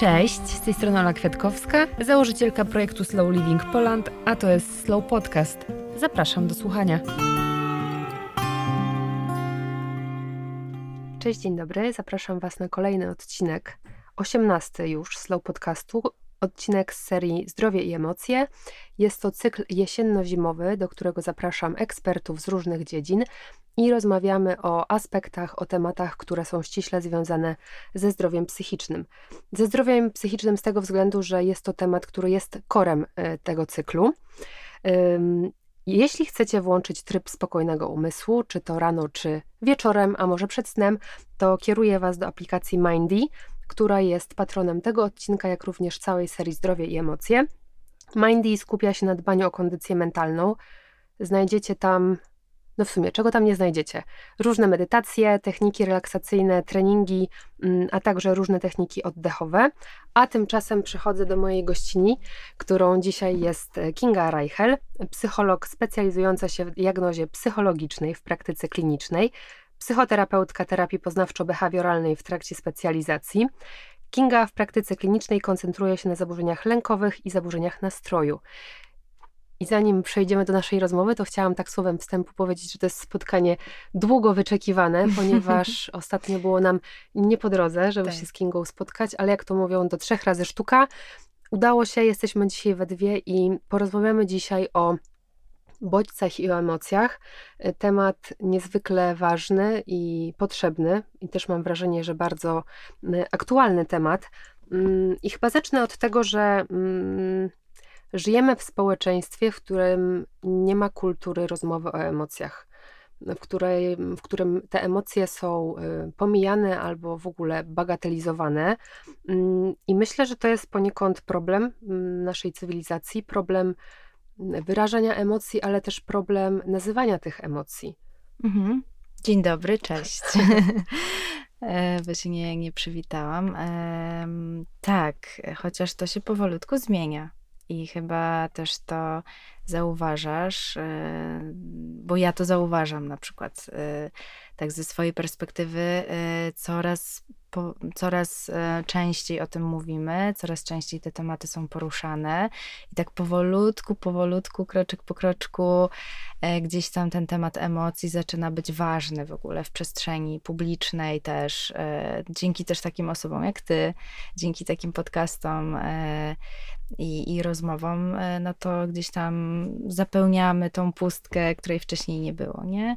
Cześć, z tej strony Ola Kwiatkowska, założycielka projektu Slow Living Poland, a to jest Slow Podcast. Zapraszam do słuchania. Cześć, dzień dobry. Zapraszam Was na kolejny odcinek, 18 już Slow Podcastu, odcinek z serii Zdrowie i emocje. Jest to cykl jesienno-zimowy, do którego zapraszam ekspertów z różnych dziedzin i rozmawiamy o aspektach, o tematach, które są ściśle związane ze zdrowiem psychicznym. Ze zdrowiem psychicznym z tego względu, że jest to temat, który jest korem e, tego cyklu. Jeśli chcecie włączyć tryb spokojnego umysłu, czy to rano, czy wieczorem, a może przed snem, to kieruję Was do aplikacji Mindy, która jest patronem tego odcinka, jak również całej serii Zdrowie i Emocje. Mindy skupia się na dbaniu o kondycję mentalną. Znajdziecie tam, no w sumie, czego tam nie znajdziecie? Różne medytacje, techniki relaksacyjne, treningi, mm, a także różne techniki oddechowe. A tymczasem przychodzę do mojej gościni, którą dzisiaj jest Kinga Reichel, psycholog specjalizująca się w diagnozie psychologicznej w praktyce klinicznej psychoterapeutka terapii poznawczo-behawioralnej w trakcie specjalizacji. Kinga w praktyce klinicznej koncentruje się na zaburzeniach lękowych i zaburzeniach nastroju. I zanim przejdziemy do naszej rozmowy, to chciałam tak słowem wstępu powiedzieć, że to jest spotkanie długo wyczekiwane, ponieważ ostatnio było nam nie po drodze, żeby tak. się z Kingą spotkać, ale jak to mówią, do trzech razy sztuka. Udało się, jesteśmy dzisiaj we dwie i porozmawiamy dzisiaj o bodźcach i o emocjach. Y, temat niezwykle ważny i potrzebny, i też mam wrażenie, że bardzo aktualny temat. Mm, I chyba zacznę od tego, że mm, żyjemy w społeczeństwie, w którym nie ma kultury rozmowy o emocjach. W, której, w którym te emocje są y, pomijane albo w ogóle bagatelizowane. Mm, I myślę, że to jest poniekąd problem naszej cywilizacji, problem wyrażania emocji, ale też problem nazywania tych emocji. Mhm. Dzień dobry, cześć. E, bo się nie, nie przywitałam. tak, chociaż to się powolutku zmienia. I chyba też to zauważasz, e, bo ja to zauważam na przykład e, tak ze swojej perspektywy, coraz po, coraz e, częściej o tym mówimy, coraz częściej te tematy są poruszane i tak powolutku, powolutku, kroczek po kroczku e, gdzieś tam ten temat emocji zaczyna być ważny w ogóle w przestrzeni publicznej też, e, dzięki też takim osobom jak ty, dzięki takim podcastom i, i rozmowom, no to gdzieś tam zapełniamy tą pustkę, której wcześniej nie było, nie?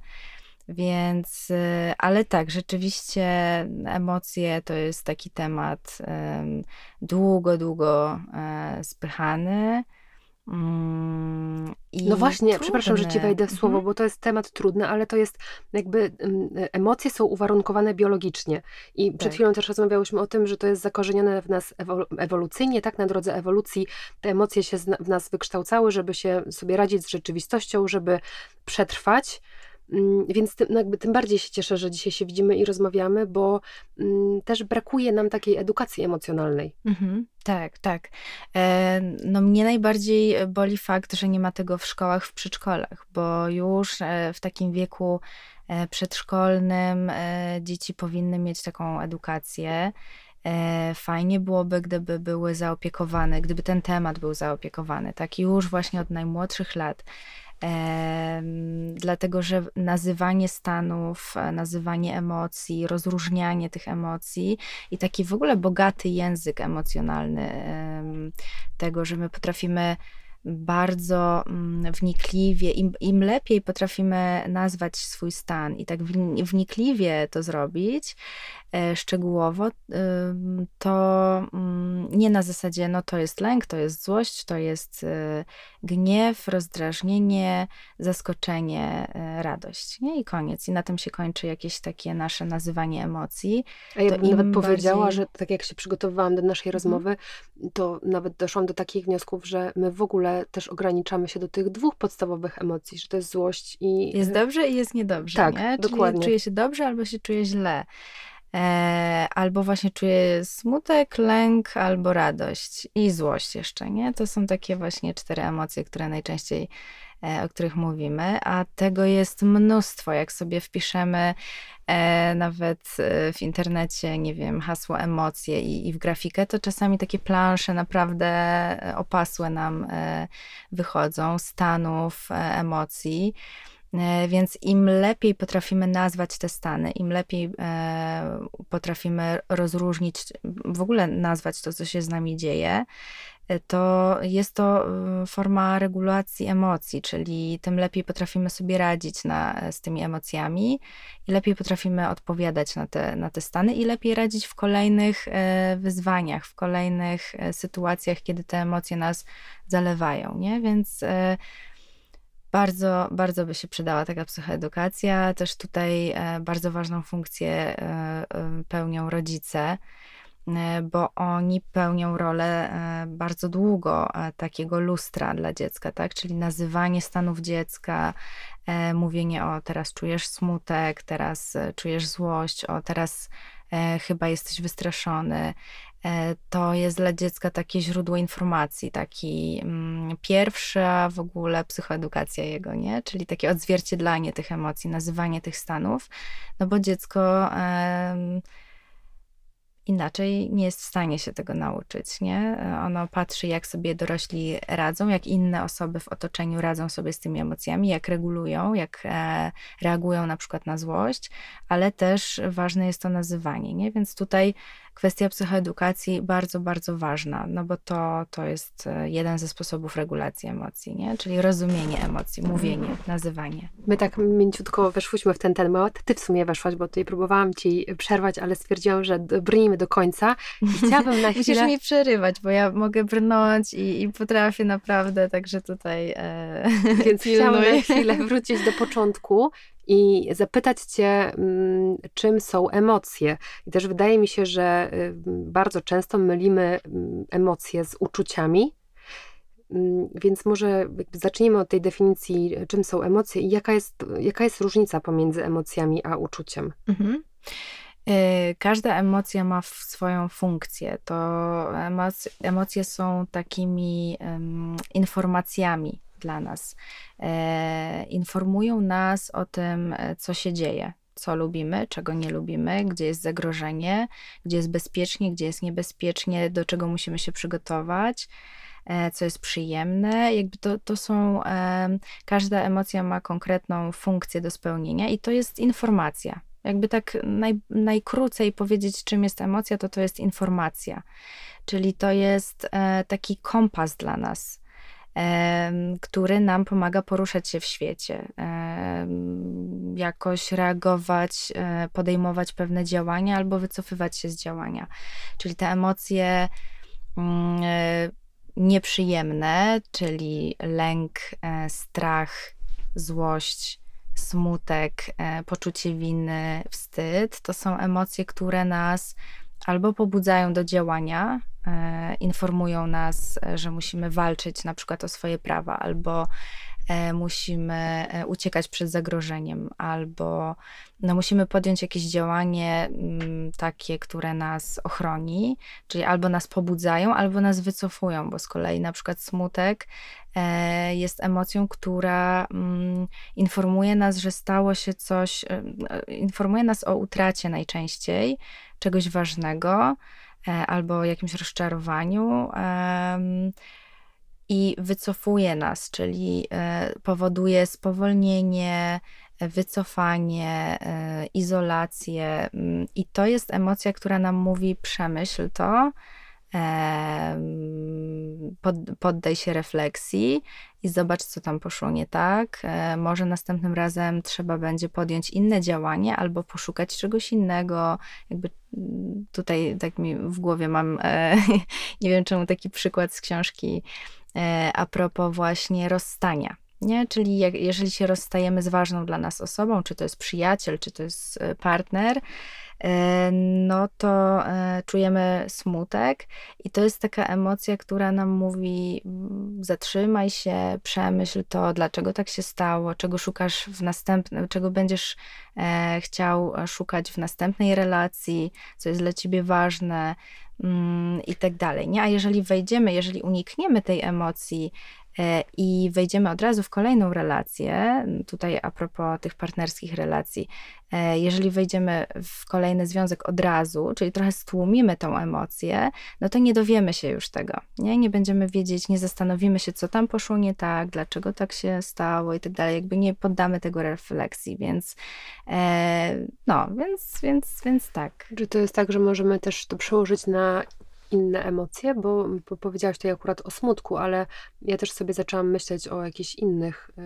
Więc, y, ale tak, rzeczywiście emocje to jest taki temat długo, długo e, spychany. Mm, no właśnie, trudny. przepraszam, że ci wejdę w słowo, mhm. bo to jest temat trudny, ale to jest jakby emocje są uwarunkowane biologicznie. I przed tak. chwilą też rozmawiałyśmy o tym, że to jest zakorzenione w nas ewolucyjnie, tak na drodze ewolucji te emocje się w nas wykształcały, żeby się sobie radzić z rzeczywistością, żeby przetrwać. Mm, więc tym, no jakby tym bardziej się cieszę, że dzisiaj się widzimy i rozmawiamy, bo mm, też brakuje nam takiej edukacji emocjonalnej. Mhm, tak, tak. E, no mnie najbardziej boli fakt, że nie ma tego w szkołach, w przedszkolach, bo już e, w takim wieku e, przedszkolnym e, dzieci powinny mieć taką edukację. E, fajnie byłoby, gdyby były zaopiekowane, gdyby ten temat był zaopiekowany, tak już właśnie od najmłodszych lat dlatego że nazywanie stanów, e, nazywanie emocji, rozróżnianie tych emocji i taki w ogóle bogaty język emocjonalny tego, że my potrafimy bardzo mm, wnikliwie, im, im lepiej potrafimy nazwać swój stan i tak wnikliwie to zrobić, E, szczegółowo, to mm, nie na zasadzie, no to jest lęk, to jest złość, to jest e, gniew, rozdrażnienie, zaskoczenie, e, radość. Nie? I koniec. I na tym się kończy jakieś takie nasze nazywanie emocji. A ja bym nawet powiedziała, że tak jak się przygotowywałam do naszej mhm. rozmowy, to nawet doszłam do takich wniosków, że my w ogóle też ograniczamy się do tych dwóch podstawowych emocji, że to jest złość i... Jest dobrze i jest niedobrze, tak, nie? Czyli dokładnie. czuję się dobrze albo się czuję źle. E, albo właśnie czuje smutek, lęk, albo radość i złość jeszcze, nie? To są takie właśnie cztery emocje, które najczęściej o których mówimy, a tego jest mnóstwo. Jak sobie wpiszemy e, nawet e, w internecie, nie wiem, hasło emocje i, i w grafikę, to czasami takie plansze naprawdę opasłe nam wychodzą, stanów, emocji. Więc im lepiej potrafimy nazwać te stany, im lepiej potrafimy rozróżnić, w ogóle nazwać to, co się z nami dzieje, to jest to y, forma regulacji emocji, czyli tym lepiej potrafimy sobie radzić na, z tymi emocjami i lepiej potrafimy odpowiadać na te, na te stany i lepiej radzić w kolejnych e, wyzwaniach, w kolejnych e, sytuacjach, kiedy te emocje nas zalewają, nie? Więc e, bardzo, bardzo by się przydała taka psychoedukacja. Też tutaj bardzo ważną funkcję pełnią rodzice E, bo oni pełnią rolę e, bardzo długo e, takiego lustra dla dziecka, tak? Czyli nazywanie stanów dziecka, mówienie o teraz czujesz smutek, teraz czujesz złość, o teraz chyba jesteś wystraszony. To jest dla dziecka takie źródło informacji, taki mm, pierwsza w ogóle psychoedukacja jego, nie? Czyli takie odzwierciedlanie tych emocji, nazywanie tych stanów, no bo dziecko inaczej nie jest w stanie się tego nauczyć, nie? Ono patrzy, jak sobie dorośli radzą, jak inne osoby w otoczeniu radzą sobie z tymi emocjami, jak regulują, jak e, reagują na przykład na złość, ale też ważne jest to nazywanie, nie? Więc tutaj kwestia psychoedukacji bardzo, bardzo ważna, no bo to, to jest e, jeden ze sposobów regulacji emocji, nie? czyli rozumienie emocji, mówienie, nazywanie. My tak mięciutko weszłyśmy w ten temat, ty w sumie weszłaś, bo tutaj próbowałam ci przerwać, ale stwierdziłam, że brnijmy do końca i chciałabym na chwilę... Musisz mi przerywać, bo ja mogę brnąć i, i potrafię naprawdę, także tutaj e... Więc chciałam na chwilę wrócić do początku i zapytać Cię, mm, czym są emocje. I też wydaje mi się, że y, bardzo często mylimy mm, emocje z uczuciami. Mm, więc może zacznijmy od tej definicji, czym są emocje i jaka jest, jaka jest różnica pomiędzy emocjami a uczuciem. Mhm. Y, każda emocja ma swoją funkcję. To emocje, są takimi um, informacjami dla nas. E, informują nas o tym, e, co się dzieje, co lubimy, czego nie lubimy, gdzie jest zagrożenie, gdzie jest bezpiecznie, gdzie jest niebezpiecznie, do czego musimy się przygotować e, co jest przyjemne. Jakby to, to są, każda emocja ma konkretną funkcję do spełnienia i to jest informacja. Jakby tak naj, najkrócej powiedzieć, czym jest emocja, to to jest informacja. Czyli to jest taki kompas dla nas który nam pomaga poruszać się w świecie, jakoś reagować, e, podejmować pewne działania albo wycofywać się z działania. Czyli te emocje mm, e, nieprzyjemne, czyli lęk, e, strach, złość, smutek, poczucie winy, wstyd, to są emocje, które nas albo pobudzają do działania, e, informują nas, e, że musimy walczyć na przykład o swoje prawa, albo e, musimy uciekać przed zagrożeniem, albo no, musimy podjąć jakieś działanie mm, takie, które nas ochroni, czyli albo nas pobudzają, albo nas wycofują, bo z kolei na przykład smutek jest emocją, która mm, informuje nas, że stało się coś, informuje nas o utracie najczęściej, czegoś ważnego e, albo jakimś rozczarowaniu i wycofuje nas, czyli e, powoduje spowolnienie, wycofanie, e, izolację. Mm, I to jest emocja, która nam mówi: przemyśl to, pod, poddaj się refleksji i zobacz, co tam poszło nie tak. E, może następnym razem trzeba będzie podjąć inne działanie albo poszukać czegoś innego. Jakby mm, tutaj tak mi w głowie mam, e, nie wiem czemu taki przykład z książki e, a propos właśnie rozstania. Nie? Czyli jak, jeżeli się rozstajemy z ważną dla nas osobą, czy to jest przyjaciel, czy to jest partner, no to e, czujemy smutek i to jest taka emocja, która nam mówi mm, zatrzymaj się, przemyśl to, dlaczego tak się stało, czego szukasz w następnym, czego będziesz chciał szukać w następnej relacji, co jest dla ciebie ważne mm, i tak dalej. Nie? A jeżeli wejdziemy, jeżeli unikniemy tej emocji, E, i wejdziemy od razu w kolejną relację, tutaj a propos tych partnerskich relacji, e, jeżeli wejdziemy w kolejny związek od razu, czyli trochę stłumimy tą emocję, no to nie dowiemy się już tego, nie? Nie będziemy wiedzieć, nie zastanowimy się, co tam poszło nie tak, dlaczego tak się stało i tak dalej, jakby nie poddamy tego refleksji, więc e, no, więc, więc, więc tak. Czy to jest tak, że możemy też to przełożyć na inne emocje, bo, bo powiedziałaś tutaj akurat o smutku, ale ja też sobie zaczęłam myśleć o jakichś innych, y,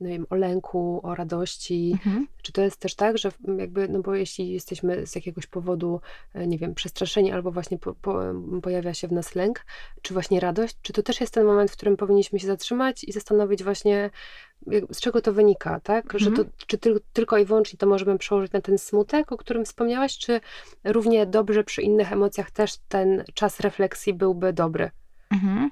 nie wiem, o lęku, o radości. Mhm. Czy to jest też tak, że jakby, no bo jeśli jesteśmy z jakiegoś powodu, y, nie wiem, przestraszeni albo właśnie po, po, pojawia się w nas lęk, czy właśnie radość, czy to też jest ten moment, w którym powinniśmy się zatrzymać i zastanowić właśnie, z czego to wynika, tak? Mhm. Że to, mhm. czy ty, tylko i wyłącznie to możemy przełożyć na ten smutek, o którym wspomniałaś, czy równie dobrze przy innych emocjach też ten czas refleksji byłby dobry? Mhm.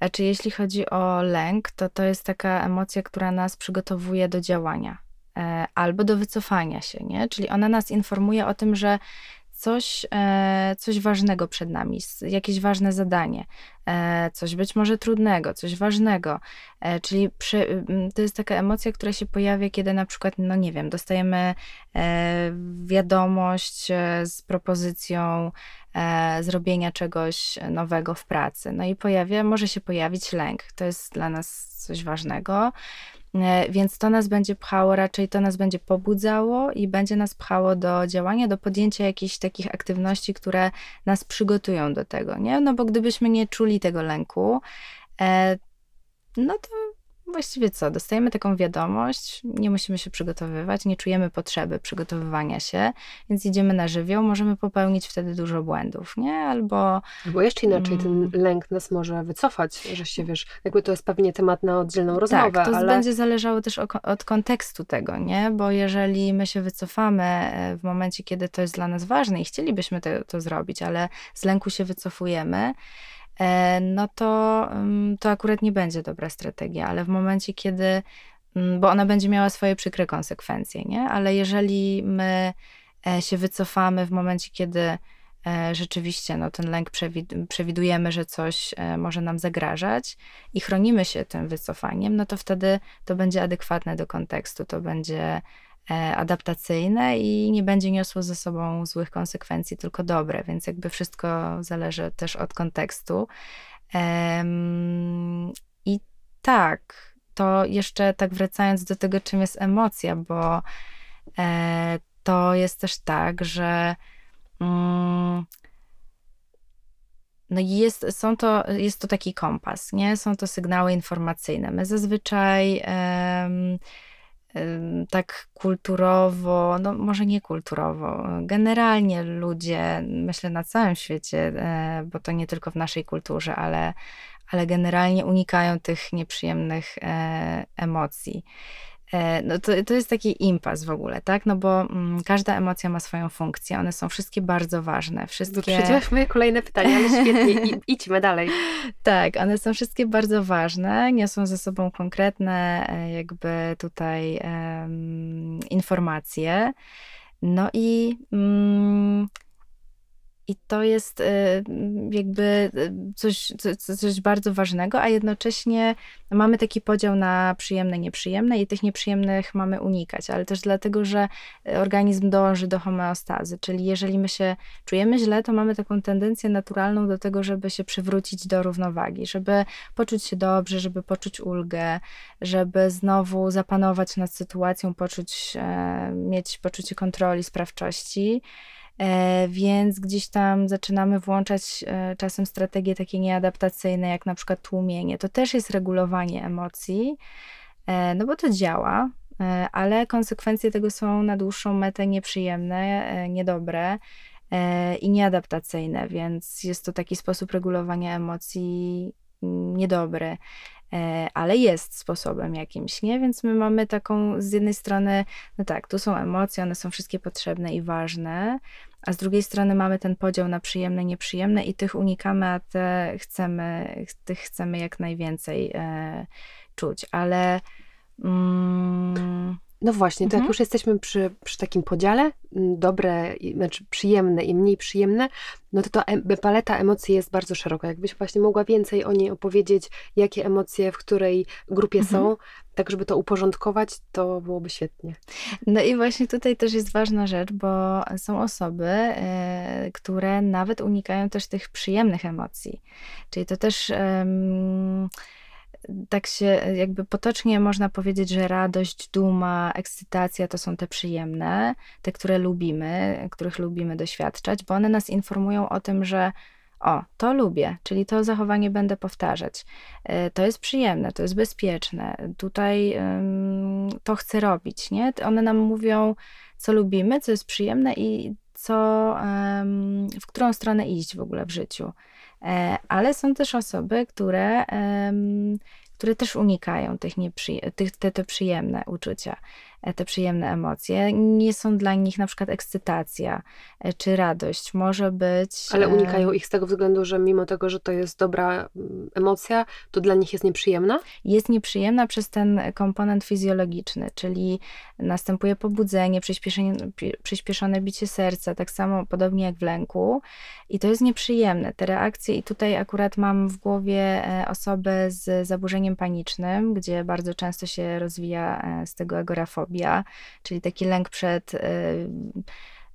A czy jeśli chodzi o lęk, to to jest taka emocja, która nas przygotowuje do działania e, albo do wycofania się, nie? Czyli ona nas informuje o tym, że coś, e, coś ważnego przed nami, jakieś ważne zadanie, e, coś być może trudnego, coś ważnego. E, czyli przy, to jest taka emocja, która się pojawia, kiedy na przykład, no nie wiem, dostajemy wiadomość z propozycją zrobienia czegoś nowego w pracy. No i pojawia, może się pojawić lęk. To jest dla nas coś ważnego. E, więc to nas będzie pchało, raczej to nas będzie pobudzało i będzie nas pchało do działania, do podjęcia jakichś takich aktywności, które nas przygotują do tego, nie? No bo gdybyśmy nie czuli tego lęku, e, no to właściwie co, dostajemy taką wiadomość, nie musimy się przygotowywać, nie czujemy potrzeby przygotowywania się, więc idziemy na żywioł, możemy popełnić wtedy dużo błędów, nie? Albo... Albo jeszcze inaczej, mm, ten lęk nas może wycofać, że się, wiesz, jakby to jest pewnie temat na oddzielną rozmowę, Tak, to ale... będzie zależało też od kontekstu tego, nie? Bo jeżeli my się wycofamy e, w momencie, kiedy to jest dla nas ważne i chcielibyśmy to, to zrobić, ale z lęku się wycofujemy, no to, mm, to akurat nie będzie dobra strategia, ale w momencie, kiedy, mm, bo ona będzie miała swoje przykre konsekwencje, nie? Ale jeżeli my e, się wycofamy w momencie, kiedy e, rzeczywiście no, ten lęk przewidujemy, że coś może nam zagrażać i chronimy się tym wycofaniem, no to wtedy to będzie adekwatne do kontekstu, to będzie E, adaptacyjne i nie będzie niosło ze sobą złych konsekwencji, tylko dobre, więc jakby wszystko zależy też od kontekstu. I tak, to jeszcze tak wracając do tego, czym jest emocja, bo e, to jest też tak, że mm, no jest, są to, jest to taki kompas, nie? Są to sygnały informacyjne. My zazwyczaj tak kulturowo, no może nie kulturowo, generalnie ludzie, myślę na całym świecie, e, bo to nie tylko w naszej kulturze, ale, ale generalnie unikają tych nieprzyjemnych e, emocji. E, no to, to jest taki impas w ogóle, tak? No bo mm, każda emocja ma swoją funkcję, one są wszystkie bardzo ważne. Wszystkie... Wyprzedziłaś moje kolejne pytanie, ale świetnie, I, idźmy dalej. tak, one są wszystkie bardzo ważne, niosą ze sobą konkretne e, jakby tutaj um, informacje. No i... Um, i to jest y, jakby y, coś, coś bardzo ważnego, a jednocześnie mamy taki podział na przyjemne, nieprzyjemne i tych nieprzyjemnych mamy unikać, ale też dlatego, że organizm dąży do homeostazy, czyli jeżeli my się czujemy źle, to mamy taką tendencję naturalną do tego, żeby się przywrócić do równowagi, żeby poczuć się dobrze, żeby poczuć ulgę, żeby znowu zapanować nad sytuacją, poczuć, mieć poczucie kontroli, sprawczości. E, więc gdzieś tam zaczynamy włączać e, czasem strategie takie nieadaptacyjne, jak na przykład tłumienie. To też jest regulowanie emocji, e, no bo to działa, ale konsekwencje tego są na dłuższą metę nieprzyjemne, niedobre i nieadaptacyjne, więc jest to taki sposób regulowania emocji mm, niedobry. E, ale jest sposobem jakimś, nie? Więc my mamy taką z jednej strony, no tak, tu są emocje, one są wszystkie potrzebne i ważne, a z drugiej strony mamy ten podział na przyjemne, nieprzyjemne i tych unikamy, a te chcemy, tych chcemy jak najwięcej e, czuć, ale mm, no właśnie, to Mhm. jak już jesteśmy przy, przy takim podziale, m, dobre, znaczy przyjemne i mniej przyjemne, no to ta em- paleta emocji jest bardzo szeroka. Jakbyś właśnie mogła więcej o niej opowiedzieć, jakie emocje w której grupie Mhm. są, tak żeby to uporządkować, to byłoby świetnie. No i właśnie tutaj też jest ważna rzecz, bo są osoby, e, które nawet unikają też tych przyjemnych emocji. Czyli to też em, tak się jakby potocznie można powiedzieć, że radość, duma, ekscytacja to są te przyjemne, te, które lubimy, których lubimy doświadczać, bo one nas informują o tym, że o, to lubię, czyli to zachowanie będę powtarzać. E, To jest przyjemne, to jest bezpieczne. Tutaj to chcę robić, nie? One nam mówią, co lubimy, co jest przyjemne i co, w którą stronę iść w ogóle w życiu. E, Ale są też osoby, które, które też unikają tych, nieprzyje- tych te, te przyjemne uczucia, te przyjemne emocje. Nie są dla nich na przykład ekscytacja e, czy radość. Może być. Ale e, unikają ich z tego względu, że mimo tego, że to jest dobra mm, emocja, to dla nich jest nieprzyjemna? jest nieprzyjemna przez ten komponent fizjologiczny, czyli następuje pobudzenie, przyspieszone bicie serca, tak samo podobnie jak w lęku. I to jest nieprzyjemne, te reakcje. I tutaj akurat mam w głowie e, osobę z zaburzeniem panicznym, gdzie bardzo często się rozwija e, z tego agorafobia, czyli taki lęk przed e,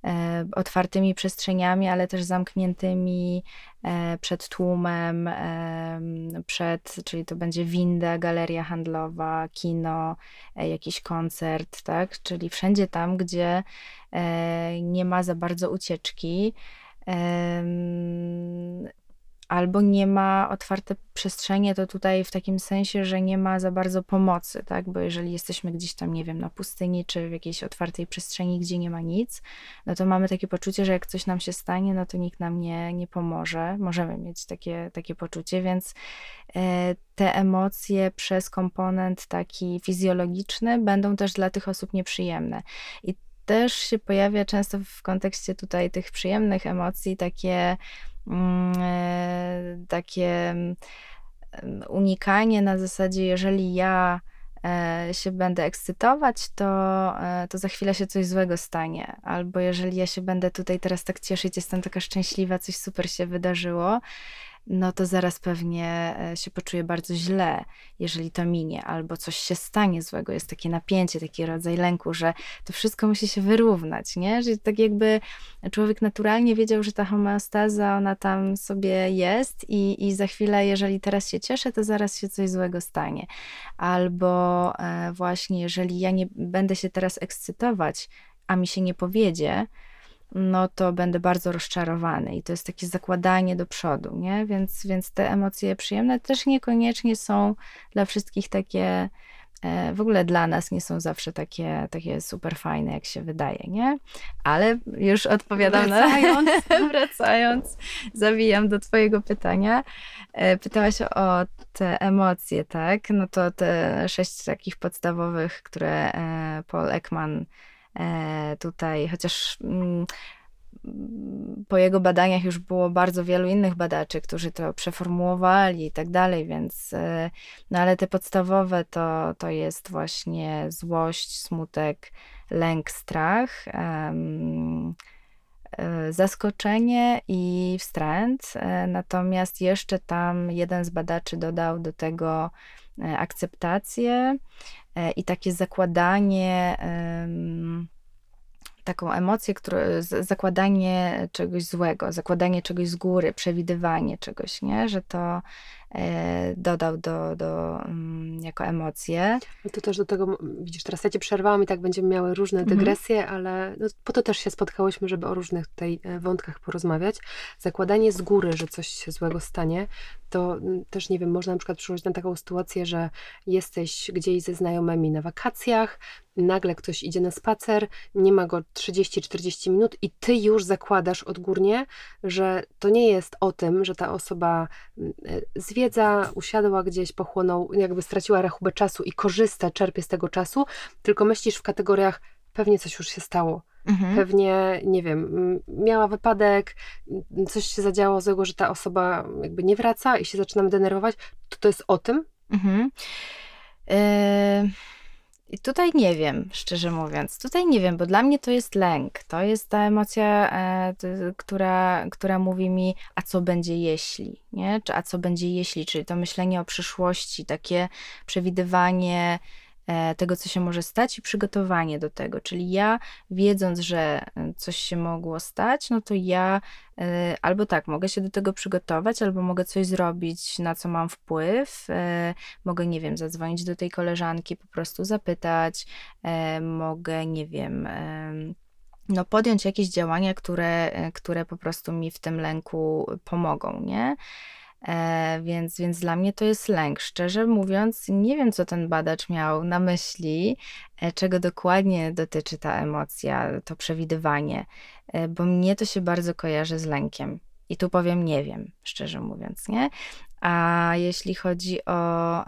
e, otwartymi przestrzeniami, ale też zamkniętymi e, przed tłumem, em, przed, czyli to będzie winda, galeria handlowa, kino, e, jakiś koncert, tak? Czyli wszędzie tam, gdzie e, nie ma za bardzo ucieczki. Albo nie ma otwarte przestrzenie, to tutaj w takim sensie, że nie ma za bardzo pomocy, tak? Bo jeżeli jesteśmy gdzieś tam, nie wiem, na pustyni czy w jakiejś otwartej przestrzeni, gdzie nie ma nic, no to mamy takie poczucie, że jak coś nam się stanie, no to nikt nam nie, nie pomoże. Możemy mieć takie, takie poczucie, więc e, te emocje przez komponent taki fizjologiczny będą też dla tych osób nieprzyjemne. I też się pojawia często w kontekście tutaj tych przyjemnych emocji takie, takie mm, unikanie na zasadzie, jeżeli ja e, się będę ekscytować, to, e, to za chwilę się coś złego stanie. Albo jeżeli ja się będę tutaj teraz tak cieszyć, jestem taka szczęśliwa, coś super się wydarzyło, no to zaraz pewnie e, się poczuję bardzo źle, jeżeli to minie, albo coś się stanie złego. Jest takie napięcie, taki rodzaj lęku, że to wszystko musi się wyrównać, nie? Że tak jakby człowiek naturalnie wiedział, że ta homeostaza, ona tam sobie jest i, i za chwilę, jeżeli teraz się cieszę, to zaraz się coś złego stanie. Albo e, właśnie, jeżeli ja nie będę się teraz ekscytować, a mi się nie powiedzie, no to będę bardzo rozczarowany i to jest takie zakładanie do przodu, nie? Więc, więc te emocje przyjemne też niekoniecznie są dla wszystkich takie, e, w ogóle dla nas nie są zawsze takie, takie super fajne, jak się wydaje, nie? Ale już odpowiadam Wracając. na... Wracając, zawijam do twojego pytania. E, Pytałaś o te emocje, tak? No to te sześć takich podstawowych, które e, Paul Ekman tutaj, chociaż mm, po jego badaniach już było bardzo wielu innych badaczy, którzy to przeformułowali i tak dalej, więc e, no ale te podstawowe to, to jest właśnie złość, smutek, lęk, strach, e, zaskoczenie i wstręt. E, Natomiast jeszcze tam jeden z badaczy dodał do tego e, akceptację e, i takie zakładanie, taką emocję, które, zakładanie czegoś złego, zakładanie czegoś z góry, przewidywanie czegoś, nie? Że to e, dodał do, do, mm, jako emocję. No to też do tego, widzisz, teraz ja cię przerwałam i tak będziemy miały różne Mhm. dygresje, ale no, po to też się spotkałyśmy, żeby o różnych tutaj e, wątkach porozmawiać. Zakładanie z góry, że coś się złego stanie, to mm, też nie wiem, można na przykład przyłożyć na taką sytuację, że jesteś gdzieś ze znajomymi na wakacjach, nagle ktoś idzie na spacer, nie ma go 30-40 minut i ty już zakładasz odgórnie, że to nie jest o tym, że ta osoba mm, e, zwie wiedza usiadła gdzieś, pochłonął, jakby straciła rachubę czasu i korzysta, czerpie z tego czasu, tylko myślisz w kategoriach, pewnie coś już się stało. Mhm. Pewnie, nie wiem, miała wypadek, coś się zadziało złego, że ta osoba jakby nie wraca i się zaczynamy denerwować. To to jest o tym? Mhm. Y i tutaj nie wiem, szczerze mówiąc. Tutaj nie wiem, bo dla mnie to jest lęk. To jest ta emocja, e, która, która mówi mi, a co będzie jeśli, nie? Czy a co będzie jeśli, czyli to myślenie o przyszłości, takie przewidywanie tego, co się może stać i przygotowanie do tego. Czyli ja, wiedząc, że e, coś się mogło stać, no to ja e, albo tak, mogę się do tego przygotować, albo mogę coś zrobić, na co mam wpływ. Mogę, nie wiem, zadzwonić do tej koleżanki, po prostu zapytać. Mogę, nie wiem no, podjąć jakieś działania, które, które po prostu mi w tym lęku pomogą, nie? E, więc, więc dla mnie to jest lęk. Szczerze mówiąc, nie wiem, co ten badacz miał na myśli, e, czego dokładnie dotyczy ta emocja, to przewidywanie, e, bo mnie to się bardzo kojarzy z lękiem. I tu powiem, nie wiem, szczerze mówiąc, nie? A jeśli chodzi o,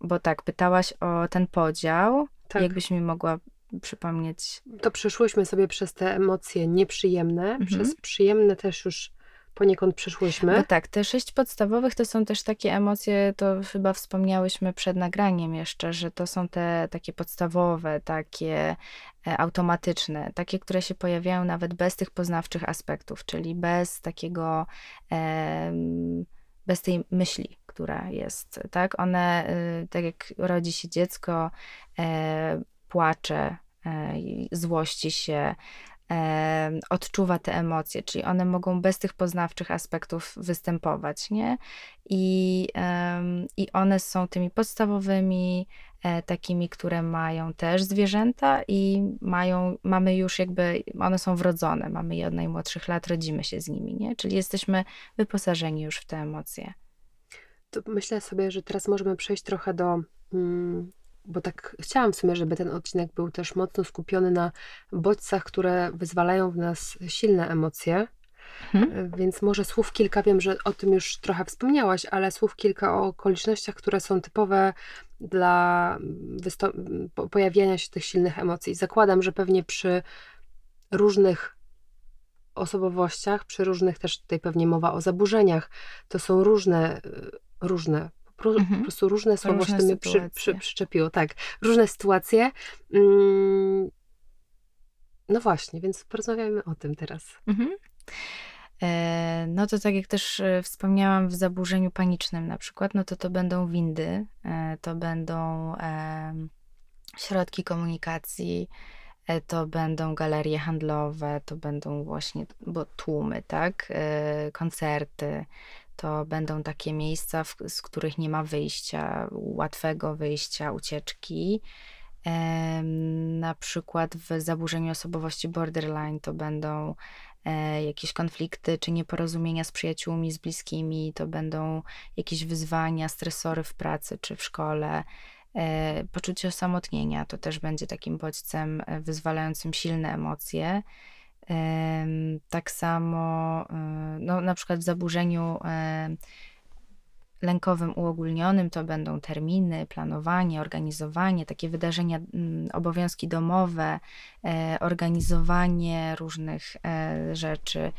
bo tak, pytałaś o ten podział, tak. jakbyś mi mogła przypomnieć. To przeszłyśmy sobie przez te emocje nieprzyjemne, mhm. przez przyjemne też już poniekąd przyszłyśmy. No tak, te sześć podstawowych to są też takie emocje, to chyba wspomniałyśmy przed nagraniem jeszcze, że to są te takie podstawowe, takie e, automatyczne, takie, które się pojawiają nawet bez tych poznawczych aspektów, czyli bez takiego, bez tej myśli, która jest, tak? One, y, tak jak rodzi się dziecko, e, płacze, e, złości się, odczuwa te emocje, czyli one mogą bez tych poznawczych aspektów występować, nie? I, i one są tymi podstawowymi, e, takimi, które mają też zwierzęta i mają, mamy już jakby, one są wrodzone, mamy je od najmłodszych lat, rodzimy się z nimi, nie? Czyli jesteśmy wyposażeni już w te emocje. To myślę sobie, że teraz możemy przejść trochę do mm, bo tak chciałam w sumie, żeby ten odcinek był też mocno skupiony na bodźcach, które wyzwalają w nas silne emocje. Hmm. Więc może słów kilka, wiem, że o tym już trochę wspomniałaś, ale słów kilka o okolicznościach, które są typowe dla pojawiania się tych silnych emocji. Zakładam, że pewnie przy różnych osobowościach, przy różnych też tutaj pewnie mowa o zaburzeniach, to są różne, różne po, mhm. po prostu różne słowa się mnie przy, przy, przyczepiło. Tak, różne sytuacje. Mm, no właśnie, więc porozmawiajmy o tym teraz. Mhm. E, no to tak jak też e, wspomniałam w zaburzeniu panicznym na przykład, no to to będą windy, e, to będą środki komunikacji, to będą galerie handlowe, to będą właśnie bo tłumy, tak, koncerty, to będą takie miejsca, w, z których nie ma wyjścia, łatwego wyjścia, ucieczki. Na przykład w zaburzeniu osobowości borderline to będą e, jakieś konflikty czy nieporozumienia z przyjaciółmi, z bliskimi, to będą jakieś wyzwania, stresory w pracy czy w szkole. E, poczucie osamotnienia to też będzie takim bodźcem e, wyzwalającym silne emocje. Tak samo, y, no, na przykład w zaburzeniu lękowym uogólnionym to będą terminy, planowanie, organizowanie, takie wydarzenia, mm, obowiązki domowe, e, organizowanie różnych e, rzeczy.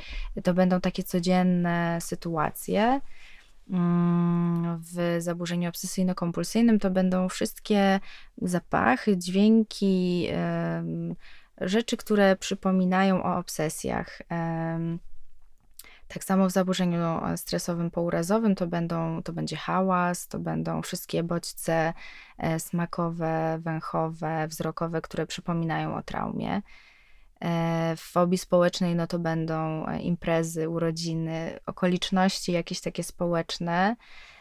To będą takie codzienne sytuacje. Mm, w zaburzeniu obsesyjno-kompulsyjnym to będą wszystkie zapachy, dźwięki, rzeczy, które przypominają o obsesjach. Tak samo w zaburzeniu stresowym pourazowym to, będą, to będzie hałas, to będą wszystkie bodźce e, smakowe, węchowe, wzrokowe, które przypominają o traumie. E, w fobii społecznej no to będą e, imprezy, urodziny, okoliczności jakieś takie społeczne, E,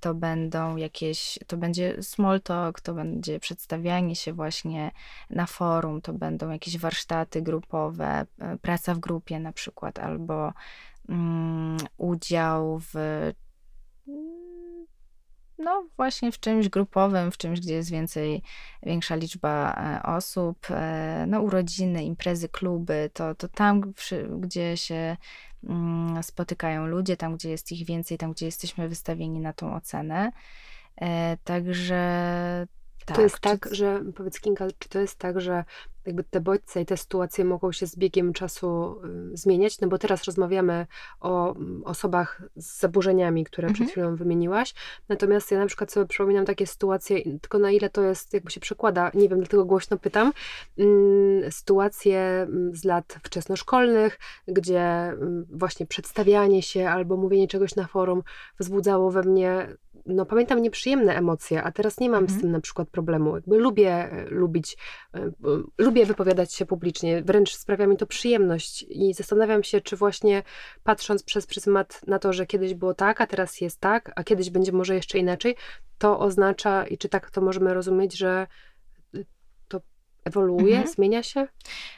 to będą jakieś, to będzie small talk, to będzie przedstawianie się właśnie na forum, to będą jakieś warsztaty grupowe, e, praca w grupie na przykład, albo um, udział w no właśnie w czymś grupowym, w czymś, gdzie jest więcej, większa liczba e, osób, e, no urodziny, imprezy, kluby, to, to tam, gdzie się mm, spotykają ludzie, tam, gdzie jest ich więcej, tam, gdzie jesteśmy wystawieni na tą ocenę. E, także tak, to jest tak, że powiedz Kinga, czy to jest tak, że jakby te bodźce i te sytuacje mogą się z biegiem czasu y, zmieniać? No bo teraz rozmawiamy o mm, osobach z zaburzeniami, które mhm. przed chwilą wymieniłaś. Natomiast ja na przykład sobie przypominam takie sytuacje, tylko na ile to jest, jakby się przekłada, nie wiem, dlatego głośno pytam, mm, sytuacje mm, z lat wczesnoszkolnych, gdzie właśnie przedstawianie się albo mówienie czegoś na forum wzbudzało we mnie no pamiętam nieprzyjemne emocje, a teraz nie mam mhm. z tym na przykład problemu. Jakby lubię e, lubić, e, lubię wypowiadać się publicznie, wręcz sprawia mi to przyjemność i zastanawiam się, czy właśnie patrząc przez pryzmat na to, że kiedyś było tak, a teraz jest tak, a kiedyś będzie może jeszcze inaczej, to oznacza i czy tak to możemy rozumieć, że Ewoluuje, mhm. zmienia się?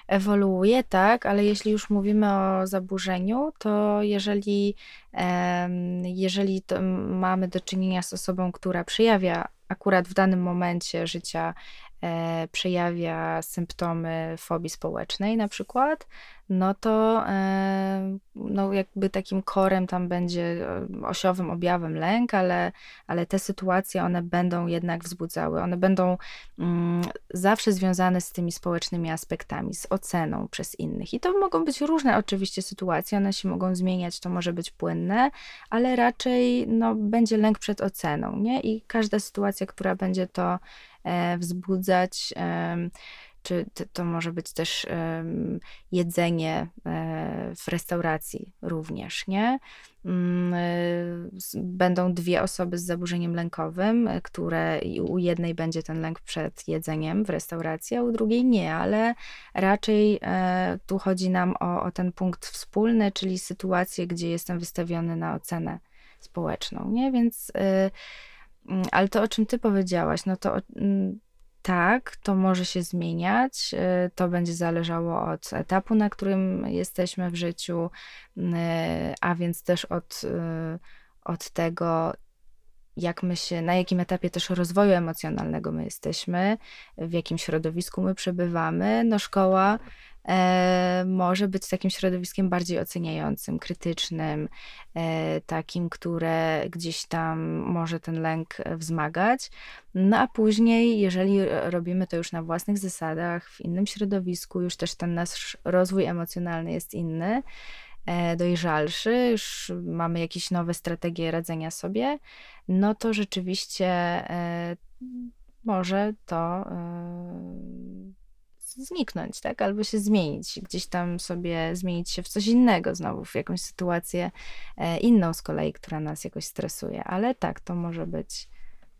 Ewoluuje, tak, ale jeśli już mówimy o zaburzeniu, to jeżeli, jeżeli to mamy do czynienia z osobą, która przejawia akurat w danym momencie życia e, przejawia symptomy fobii społecznej na przykład, no to e, no jakby takim korem tam będzie e, osiowym objawem lęk, ale, ale te sytuacje one będą jednak wzbudzały, one będą mm, zawsze związane z tymi społecznymi aspektami, z oceną przez innych. I to mogą być różne oczywiście sytuacje, one się mogą zmieniać, to może być płynne, ale raczej no, będzie lęk przed oceną, nie? I każda sytuacja, która będzie to wzbudzać, czy to może być też jedzenie e, w restauracji również, nie? Mm, e, będą dwie osoby z zaburzeniem lękowym, e, które u jednej będzie ten lęk przed jedzeniem w restauracji, a u drugiej nie, ale raczej tu chodzi nam o, o ten punkt wspólny, czyli sytuację, gdzie jestem wystawiony na ocenę społeczną, nie? Więc, mm, ale to, o czym ty powiedziałaś, no to mm, tak, to może się zmieniać. Y, to będzie zależało od etapu, na którym jesteśmy w życiu, y, a więc też od, y, od tego, jak my się, na jakim etapie też rozwoju emocjonalnego my jesteśmy, w jakim środowisku my przebywamy. No, szkoła może być takim środowiskiem bardziej oceniającym, krytycznym, e, takim, które gdzieś tam może ten lęk wzmagać. No a później, jeżeli robimy to już na własnych zasadach, w innym środowisku, już też ten nasz rozwój emocjonalny jest inny e, dojrzalszy, już mamy jakieś nowe strategie radzenia sobie, no to rzeczywiście e, może to e, zniknąć, tak? Albo się zmienić, gdzieś tam sobie zmienić się w coś innego, znowu w jakąś sytuację e, inną z kolei, która nas jakoś stresuje. Ale tak, to może być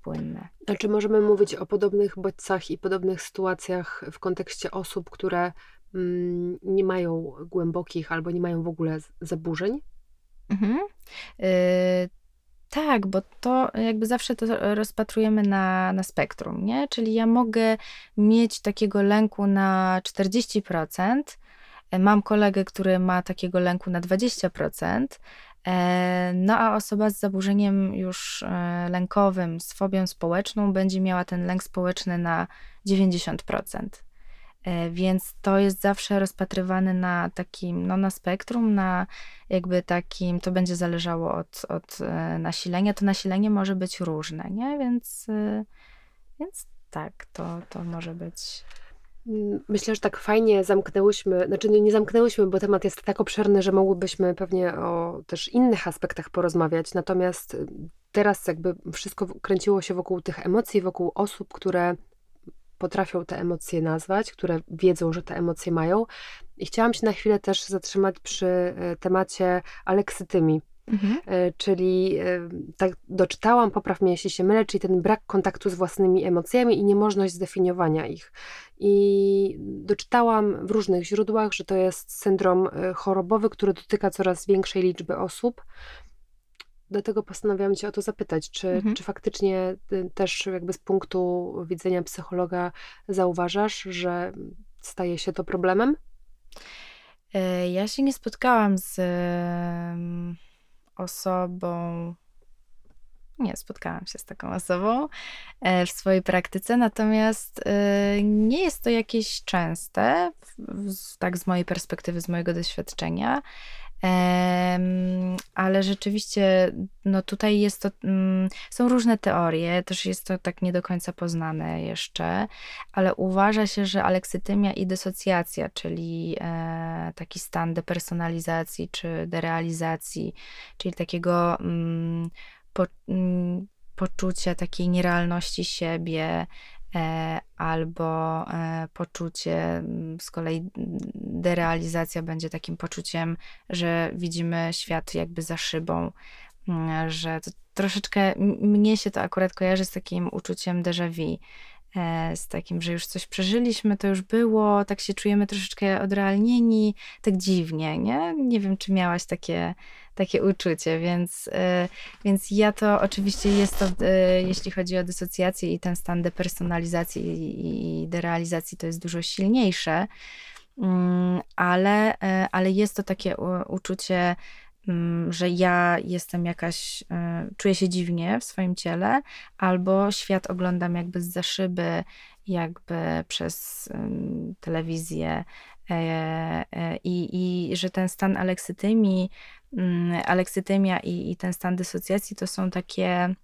płynne. A czy możemy mówić o podobnych bodźcach i podobnych sytuacjach w kontekście osób, które mm, nie mają głębokich albo nie mają w ogóle zaburzeń? Mhm. Y tak, bo to jakby zawsze to rozpatrujemy na, na spektrum, nie? Czyli ja mogę mieć takiego lęku na 40%, e, mam kolegę, który ma takiego lęku na 20%, e, no a osoba z zaburzeniem już e, lękowym, z fobią społeczną będzie miała ten lęk społeczny na 90%. E, więc to jest zawsze rozpatrywane na takim, no na spektrum, na jakby takim, to będzie zależało od, od e, nasilenia. To nasilenie może być różne, nie? Więc, e, więc tak, to, to może być. Myślę, że tak fajnie zamknęłyśmy, znaczy nie zamknęłyśmy, bo temat jest tak obszerny, że mogłybyśmy pewnie o też innych aspektach porozmawiać. Natomiast teraz jakby wszystko kręciło się wokół tych emocji, wokół osób, które potrafią te emocje nazwać, które wiedzą, że te emocje mają. I chciałam się na chwilę też zatrzymać przy e, temacie aleksytymii. Mhm. E, czyli e, tak doczytałam, popraw mnie jeśli się mylę, czyli ten brak kontaktu z własnymi emocjami i niemożność zdefiniowania ich. I doczytałam w różnych źródłach, że to jest syndrom chorobowy, który dotyka coraz większej liczby osób dlatego postanowiłam Cię o to zapytać, czy, mhm. czy faktycznie też jakby z punktu widzenia psychologa zauważasz, że staje się to problemem? E, ja się nie spotkałam z osobą, Nie, spotkałam się z taką osobą e, w swojej praktyce, natomiast e, nie jest to jakieś częste, tak z mojej perspektywy, z mojego doświadczenia. Ale rzeczywiście, no tutaj jest to, mm, są różne teorie, też jest to tak nie do końca poznane jeszcze, ale uważa się, że aleksytymia i dysocjacja, czyli e, taki stan depersonalizacji czy derealizacji, czyli takiego mm, po, mm, poczucia takiej nierealności siebie, albo e, poczucie, mm, z kolei derealizacja będzie takim poczuciem, że widzimy świat jakby za szybą, mm, że to troszeczkę, mnie się to akurat kojarzy z takim uczuciem déjà vu, e, z takim, że już coś przeżyliśmy, to już było, tak się czujemy troszeczkę odrealnieni, tak dziwnie, nie? Nie wiem, czy miałaś takie, takie uczucie, więc, y, więc ja to oczywiście jest to, y, jeśli chodzi o dysocjację i ten stan depersonalizacji i derealizacji, to jest dużo silniejsze, mm, ale, ale jest to takie uczucie, że ja jestem jakaś, czuję się dziwnie w swoim ciele, albo świat oglądam jakby z za szyby, jakby przez telewizję. E, e, I, i że ten stan aleksytymii Mm, aleksytymia i, i ten stan dysocjacji to są takie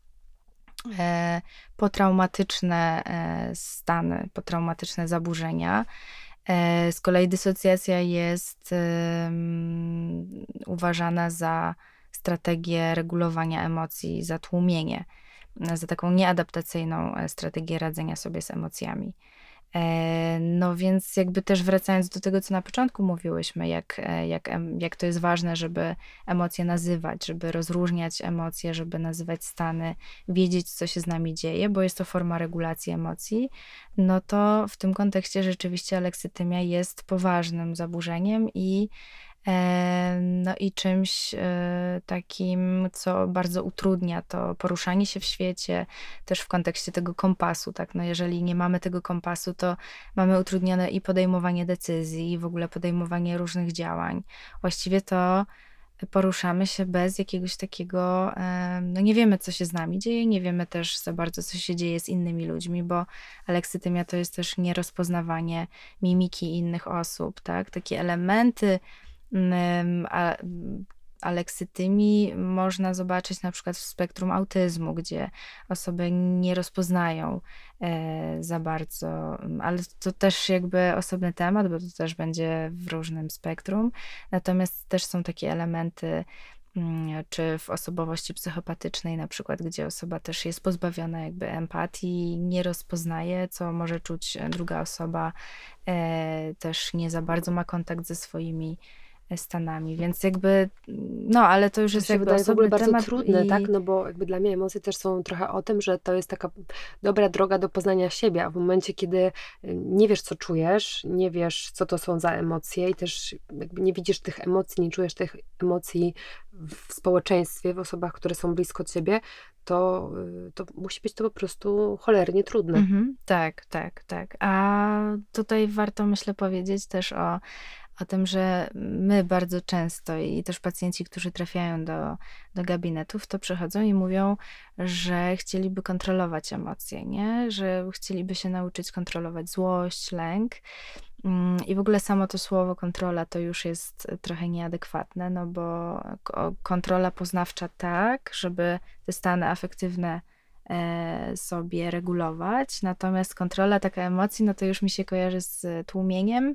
e, potraumatyczne e, stany, potraumatyczne zaburzenia. E, z kolei dysocjacja jest uważana za strategię regulowania emocji, za tłumienie, za taką nieadaptacyjną strategię radzenia sobie z emocjami. E, no więc jakby też wracając do tego, co na początku mówiłyśmy, jak, e, jak, jak to jest ważne, żeby emocje nazywać, żeby rozróżniać emocje, żeby nazywać stany, wiedzieć, co się z nami dzieje, bo jest to forma regulacji emocji, no to w tym kontekście rzeczywiście aleksytymia jest poważnym zaburzeniem i no i czymś e, takim, co bardzo utrudnia to poruszanie się w świecie, też w kontekście tego kompasu, tak, no jeżeli nie mamy tego kompasu, to mamy utrudnione i podejmowanie decyzji, i w ogóle podejmowanie różnych działań. Właściwie to poruszamy się bez jakiegoś takiego, no nie wiemy, co się z nami dzieje, nie wiemy też za bardzo, co się dzieje z innymi ludźmi, bo aleksytymia to jest też nierozpoznawanie mimiki innych osób, tak, takie elementy a, aleksytymii można zobaczyć na przykład w spektrum autyzmu, gdzie osoby nie rozpoznają e, za bardzo, ale to też jakby osobny temat, bo to też będzie w różnym spektrum. Natomiast też są takie elementy, czy w osobowości psychopatycznej, na przykład, gdzie osoba też jest pozbawiona jakby empatii, nie rozpoznaje, co może czuć druga osoba, e, też nie za bardzo ma kontakt ze swoimi Stanami, więc jakby, no ale to już to jest jakby wydaje bardzo temat trudne, i... tak, no bo jakby dla mnie emocje też są trochę o tym, że to jest taka dobra droga do poznania siebie, a w momencie, kiedy y, nie wiesz, co czujesz, nie wiesz, co to są za emocje i też jakby nie widzisz tych emocji, nie czujesz tych emocji w społeczeństwie, w osobach, które są blisko ciebie, to, y, to musi być to po prostu cholernie trudne. Mhm, tak, tak, tak. A tutaj warto, myślę, powiedzieć też o o tym, że my bardzo często i też pacjenci, którzy trafiają do, do gabinetów, to przychodzą i mówią, że chcieliby kontrolować emocje, nie? że chcieliby się nauczyć kontrolować złość, lęk. Mm, I w ogóle samo to słowo kontrola to już jest trochę nieadekwatne, no bo kontrola poznawcza tak, żeby te stany afektywne sobie regulować. Natomiast kontrola taka emocji, no to już mi się kojarzy z tłumieniem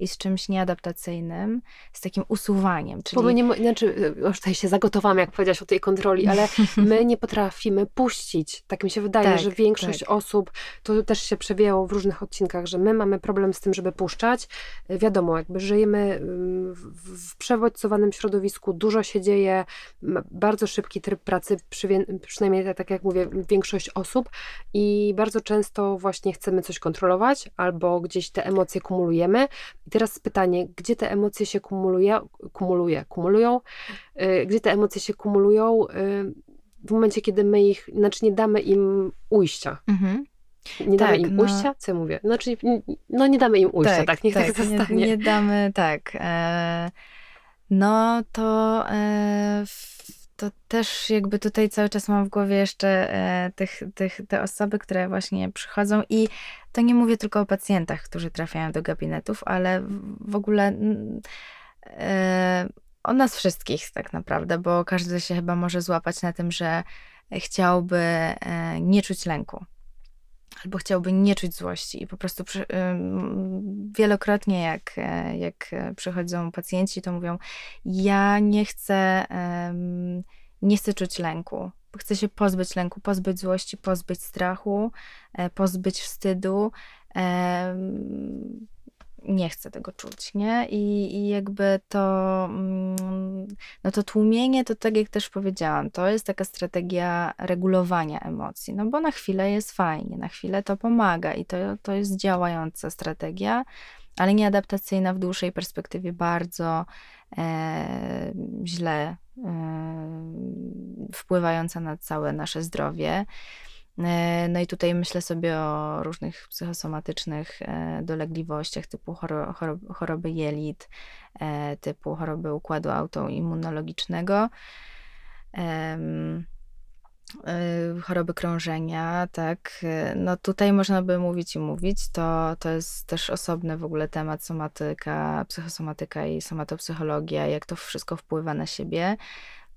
i z czymś nieadaptacyjnym, z takim usuwaniem. Czyli... Bo my nie, znaczy, już tutaj się zagotowałam, jak powiedziałaś o tej kontroli, ale my nie potrafimy puścić. Tak mi się wydaje, tak, że większość tak. osób, to też się przewijało w różnych odcinkach, że my mamy problem z tym, żeby puszczać. Wiadomo, jakby żyjemy mm, w, w przewodźcowanym środowisku, dużo się dzieje, bardzo szybki tryb pracy, przynajmniej tak jak mówię, większość osób i bardzo często właśnie chcemy coś kontrolować albo gdzieś te emocje kumulujemy. I teraz pytanie, gdzie te emocje się kumuluje, kumuluje, kumulują? Yy, gdzie te emocje się kumulują yy, w momencie, kiedy my ich, znaczy nie damy im ujścia. Mhm. Nie damy tak, im no, ujścia? Co ja mówię? Znaczy, no nie damy im ujścia, tak? tak niech tak, tak zostanie. Nie, nie damy, tak. E, no to e, to też jakby tutaj cały czas mam w głowie jeszcze e, tych, tych, te osoby, które właśnie przychodzą i to nie mówię tylko o pacjentach, którzy trafiają do gabinetów, ale w ogóle e, o nas wszystkich tak naprawdę, bo każdy się chyba może złapać na tym, że chciałby e, nie czuć lęku albo chciałby nie czuć złości i po prostu przy, wielokrotnie jak, e, jak przychodzą pacjenci, to mówią ja nie chcę nie chcę czuć lęku, chcę się pozbyć lęku, pozbyć złości, pozbyć strachu, e, pozbyć wstydu nie chcę tego czuć, nie? I, i jakby to, mm, no to tłumienie, to tak jak też powiedziałam, to jest taka strategia regulowania emocji, no bo na chwilę jest fajnie, na chwilę to pomaga i to, to jest działająca strategia, ale nieadaptacyjna w dłuższej perspektywie bardzo e, źle e, wpływająca na całe nasze zdrowie. E, no i tutaj myślę sobie o różnych psychosomatycznych e, dolegliwościach typu choroby jelit, e, typu choroby układu autoimmunologicznego, choroby krążenia, tak. No tutaj można by mówić i mówić, to, to jest też osobny w ogóle temat somatyka, psychosomatyka i somatopsychologia, jak to wszystko wpływa na siebie.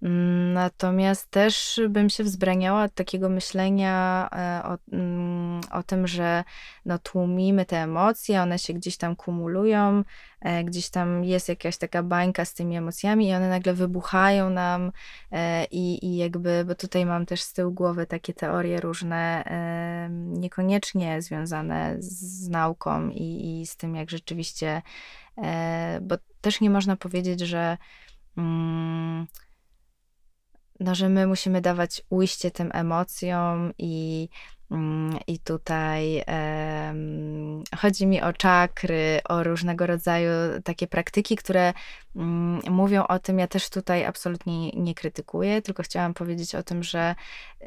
Mm, natomiast też bym się wzbraniała od takiego myślenia e, o, mm, o tym, że no, tłumimy te emocje, one się gdzieś tam kumulują, e, gdzieś tam jest jakaś taka bańka z tymi emocjami i one nagle wybuchają nam e, i, i jakby, bo tutaj mam też z tyłu głowy takie teorie różne, niekoniecznie związane z nauką i, i z tym, jak rzeczywiście, bo też nie można powiedzieć, że mm, no, że my musimy dawać ujście tym emocjom i I tutaj um, chodzi mi o czakry, o różnego rodzaju takie praktyki, które um, mówią o tym. Ja też tutaj absolutnie nie krytykuję, tylko chciałam powiedzieć o tym, że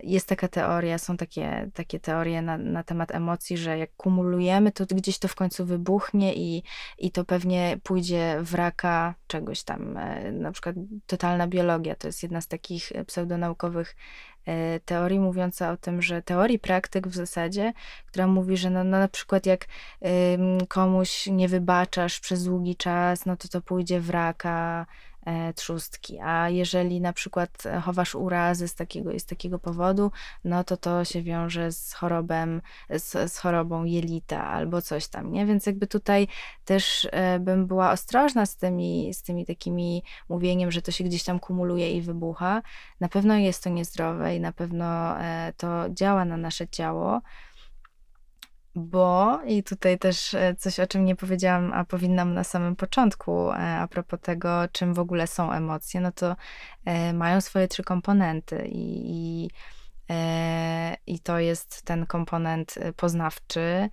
jest taka teoria, są takie, takie teorie na, na temat emocji, że jak kumulujemy, to gdzieś to w końcu wybuchnie i, i to pewnie pójdzie w raka czegoś tam. E, na przykład totalna biologia to jest jedna z takich pseudonaukowych E, teorii mówiąca o tym, że teorii praktyk w zasadzie, która mówi, że no, no na przykład jak komuś nie wybaczasz przez długi czas, no to to pójdzie w raka, E, trzustki. A jeżeli na przykład chowasz urazy z takiego, z takiego powodu, no to to się wiąże z chorobem, z, z chorobą jelita albo coś tam, nie? Więc jakby tutaj też e, bym była ostrożna z tymi, z tymi takimi mówieniem, że to się gdzieś tam kumuluje i wybucha. Na pewno jest to niezdrowe i na pewno e, to działa na nasze ciało. Bo, i tutaj też e, coś, o czym nie powiedziałam, a powinnam na samym początku, e, a propos tego, czym w ogóle są emocje, no to e, mają swoje trzy komponenty i, i, i to jest ten komponent poznawczy,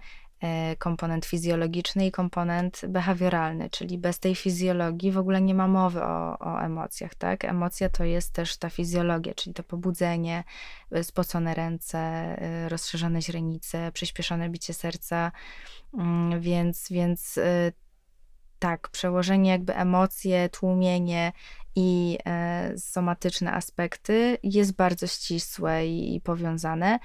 komponent fizjologiczny i komponent behawioralny, czyli bez tej fizjologii w ogóle nie ma mowy o, o, emocjach, tak? Emocja to jest też ta fizjologia, czyli to pobudzenie, e, spocone ręce, e, rozszerzone źrenice, przyspieszone bicie serca, mm, więc, więc tak, przełożenie jakby emocje, tłumienie i somatyczne aspekty jest bardzo ścisłe i, i powiązane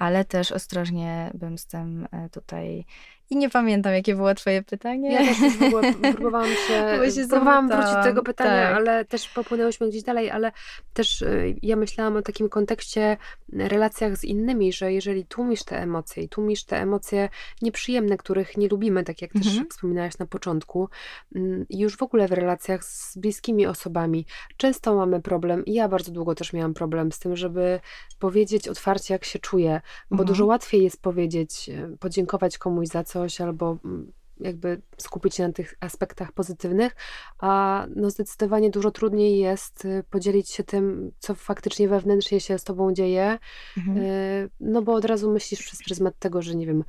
ale też ostrożnie bym z tym e, tutaj i nie pamiętam, jakie było twoje pytanie. Ja też w ogóle próbowałam się, się próbowałam wrócić do tego pytania, tak. ale też popłynęłyśmy gdzieś dalej, ale też y, ja myślałam o takim kontekście relacjach z innymi, że jeżeli tłumisz te emocje i tłumisz te emocje nieprzyjemne, których nie lubimy, tak jak mhm. też wspominałaś na początku, mm, już w ogóle w relacjach z bliskimi osobami często mamy problem i ja bardzo długo też miałam problem z tym, żeby powiedzieć otwarcie, jak się czuję, bo mhm. dużo łatwiej jest powiedzieć, y, podziękować komuś za coś, coś albo mm, jakby skupić się na tych aspektach pozytywnych, a no zdecydowanie dużo trudniej jest y, podzielić się tym, co faktycznie wewnętrznie się z tobą dzieje, mhm. Y, no bo od razu myślisz przez pryzmat tego, że nie wiem,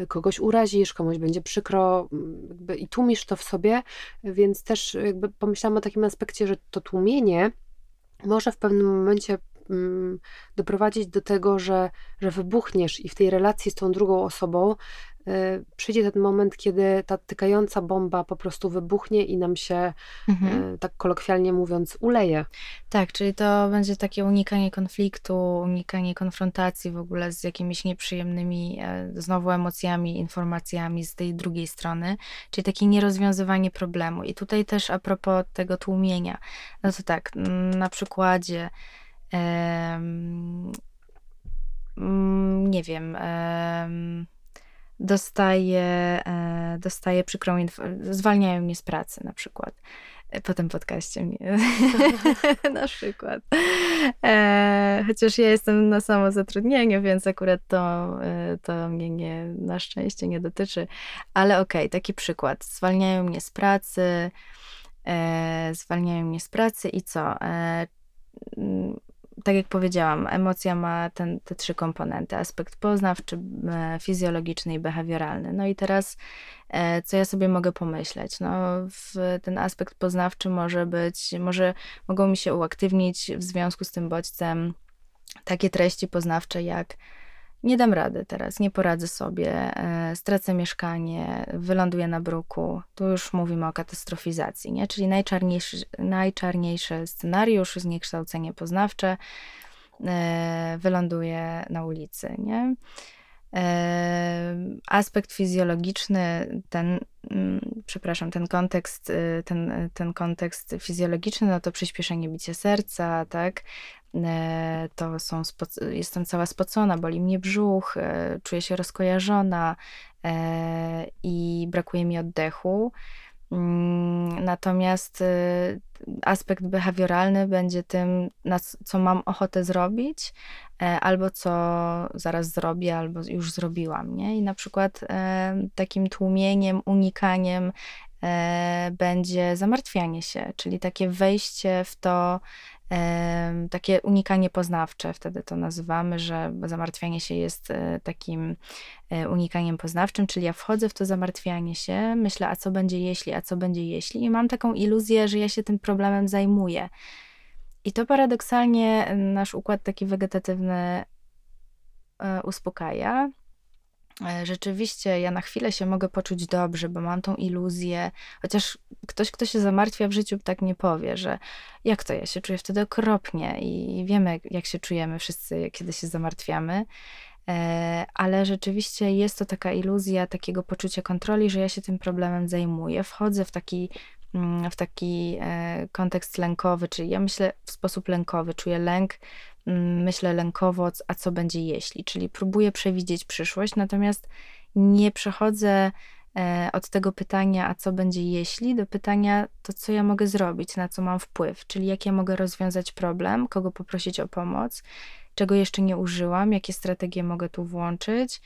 y, kogoś urazisz, komuś będzie przykro jakby i tłumisz to w sobie, więc też jakby pomyślałam o takim aspekcie, że to tłumienie może w pewnym momencie Mm, doprowadzić do tego, że, że wybuchniesz i w tej relacji z tą drugą osobą y, przyjdzie ten moment, kiedy ta tykająca bomba po prostu wybuchnie i nam się, Mhm. y, tak kolokwialnie mówiąc, uleje. Tak, czyli to będzie takie unikanie konfliktu, unikanie konfrontacji w ogóle z jakimiś nieprzyjemnymi e, znowu emocjami, informacjami z tej drugiej strony, czyli takie nierozwiązywanie problemu. I tutaj też a propos tego tłumienia, no to tak, mm, na przykładzie mm, nie wiem, em, dostaję, e, dostaję przykrą informację, zwalniają mnie z pracy na przykład e, po tym podcaście mnie. na przykład. E, chociaż ja jestem na samozatrudnieniu, więc akurat to, to mnie nie, na szczęście nie dotyczy. Ale okej, taki przykład. Zwalniają mnie z pracy, zwalniają mnie z pracy i co? Tak jak powiedziałam, emocja ma ten, te trzy komponenty: aspekt poznawczy, e, fizjologiczny i behawioralny. No i teraz, e, co ja sobie mogę pomyśleć? No, ten aspekt poznawczy może być, może mogą mi się uaktywnić w związku z tym bodźcem takie treści poznawcze jak nie dam rady teraz, nie poradzę sobie, e, stracę mieszkanie, wyląduję na bruku. Tu już mówimy o katastrofizacji, nie? Czyli najczarniejszy, najczarniejszy scenariusz, zniekształcenie poznawcze, e, wyląduję na ulicy, nie? E, aspekt fizjologiczny, ten, mm, przepraszam, ten kontekst, ten, ten kontekst fizjologiczny, no to przyspieszenie bicia serca, tak? E, to są, jestem cała spocona, boli mnie brzuch, e, czuję się rozkojarzona e, i brakuje mi oddechu. Mm, natomiast aspekt behawioralny będzie tym, co mam ochotę zrobić, albo co zaraz zrobię, albo już zrobiłam. Nie? I na przykład takim tłumieniem, unikaniem będzie zamartwianie się, czyli takie wejście w to, takie unikanie poznawcze, wtedy to nazywamy, że zamartwianie się jest e, takim e, unikaniem poznawczym, czyli ja wchodzę w to zamartwianie się, myślę, a co będzie jeśli, a co będzie jeśli, i mam taką iluzję, że ja się tym problemem zajmuję. I to paradoksalnie nasz układ taki wegetatywny e, uspokaja, rzeczywiście ja na chwilę się mogę poczuć dobrze, bo mam tą iluzję, chociaż ktoś, kto się zamartwia w życiu, tak nie powie, że jak to ja się czuję wtedy okropnie i wiemy, jak się czujemy wszyscy, kiedy się zamartwiamy. E, ale rzeczywiście jest to taka iluzja takiego poczucia kontroli, że ja się tym problemem zajmuję. Wchodzę w taki, mm, w taki e, kontekst lękowy, czyli ja myślę w sposób lękowy, czuję lęk myślę lękowo, a co będzie jeśli, czyli próbuję przewidzieć przyszłość, natomiast nie przechodzę e, od tego pytania, a co będzie jeśli, do pytania, to co ja mogę zrobić, na co mam wpływ, czyli jak ja mogę rozwiązać problem, kogo poprosić o pomoc, czego jeszcze nie użyłam, jakie strategie mogę tu włączyć,